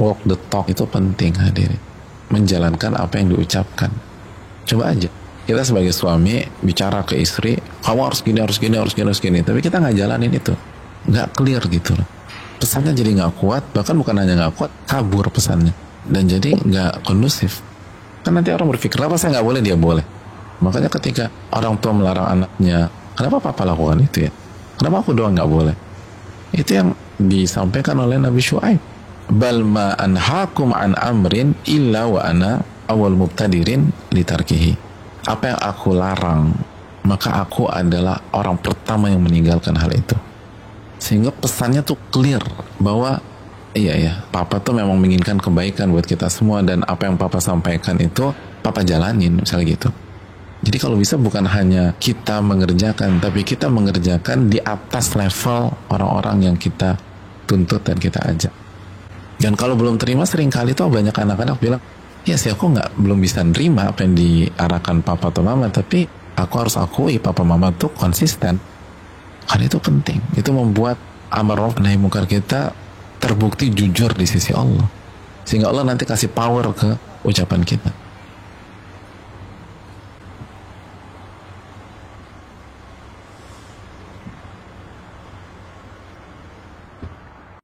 walk the talk itu penting hadirin. Menjalankan apa yang diucapkan. Coba aja kita sebagai suami bicara ke istri kamu harus gini harus gini harus gini harus gini. Tapi kita nggak jalanin itu. Nggak clear gitu loh. Pesannya jadi nggak kuat bahkan bukan hanya nggak kuat kabur pesannya. Dan jadi nggak kondusif. Kan nanti orang berpikir kenapa saya nggak boleh? Dia boleh. Makanya ketika orang tua melarang anaknya kenapa papa lakukan itu ya? Kenapa aku doang nggak boleh? Itu yang disampaikan oleh Nabi Shu'aib bal ma anhaakum an amrin illa wa ana awal mubtadirin litarkihi. Apa yang aku larang maka aku adalah orang pertama yang meninggalkan hal itu. Sehingga pesannya tuh clear bahwa iya ya papa tuh memang menginginkan kebaikan buat kita semua dan apa yang papa sampaikan itu papa jalanin misalnya gitu. Jadi kalau bisa bukan hanya kita mengerjakan tapi kita mengerjakan di atas level orang-orang yang kita tuntut dan kita ajak dan kalau belum terima sering kali tuh banyak anak-anak bilang ya sih aku nggak belum bisa nerima apa yang diarahkan papa atau mama tapi aku harus akui papa mama tuh konsisten. Karena itu penting. Itu membuat amar ma'ruf nahi mungkar kita terbukti jujur di sisi Allah. Sehingga Allah nanti kasih power ke ucapan kita